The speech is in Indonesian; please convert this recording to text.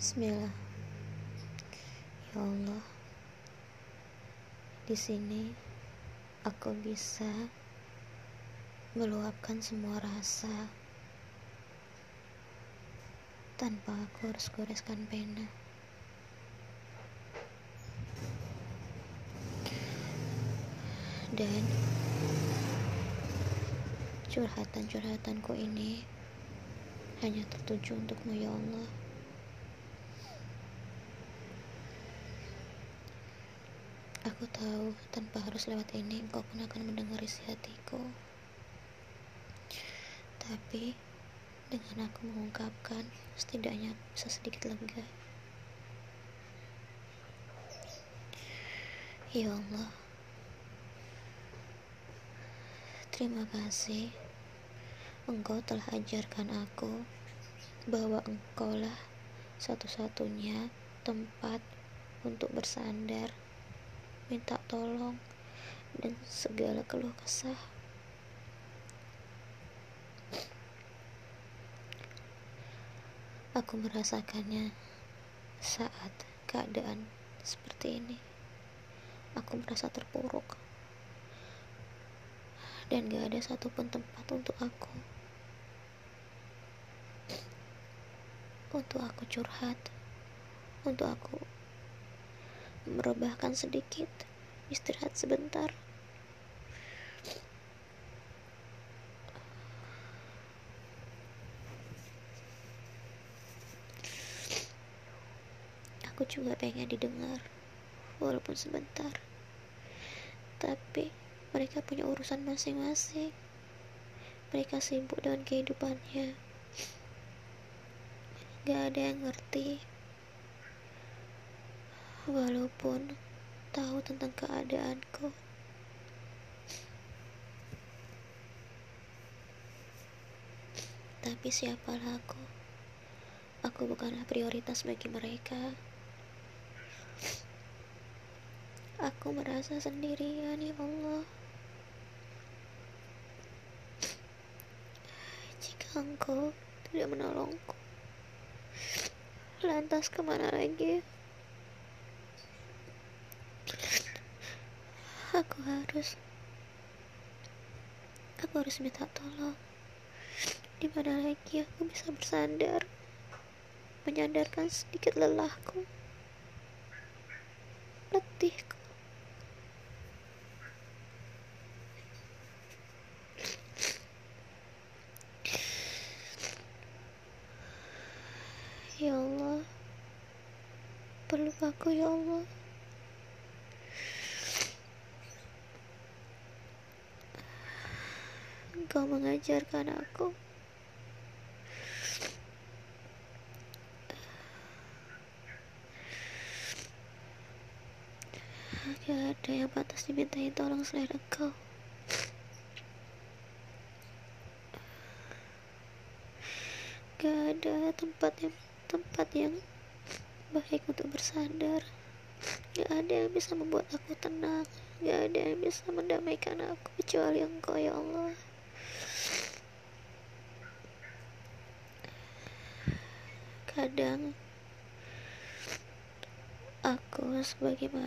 Bismillah. Ya Allah. Di sini aku bisa meluapkan semua rasa tanpa aku harus goreskan pena. Dan curhatan-curhatanku ini hanya tertuju untukmu ya Allah. Aku tahu tanpa harus lewat ini engkau pun akan mendengar isi hatiku. Tapi dengan aku mengungkapkan, setidaknya aku bisa sedikit lega. Ya Allah, terima kasih Engkau telah ajarkan aku bahwa engkaulah satu-satunya tempat untuk bersandar minta tolong dan segala keluh kesah. Aku merasakannya saat keadaan seperti ini. Aku merasa terpuruk dan gak ada satupun tempat untuk aku. Untuk aku curhat, untuk aku merebahkan sedikit, istirahat sebentar. Aku juga pengen didengar, walaupun sebentar. Tapi mereka punya urusan masing-masing. Mereka sibuk dengan kehidupannya. Gak ada yang ngerti walaupun tahu tentang keadaanku. Tapi siapalah aku? Aku bukanlah prioritas bagi mereka. Aku merasa sendirian, ya Allah. Jika engkau tidak menolongku, lantas ke mana lagi? Aku harus aku harus minta tolong. Di mana lagi aku bisa bersandar menyandarkan sedikit lelahku letihku. Ya Allah Peluk aku ya Allah Engkau mengajarkan aku. Gak ada yang pantas dimintai tolong selain engkau. Gak ada tempat yang tempat yang baik untuk bersandar. Gak ada yang bisa membuat aku tenang. Gak ada yang bisa mendamaikan aku Kecuali engkau ya Allah Kadang aku sebagai manusia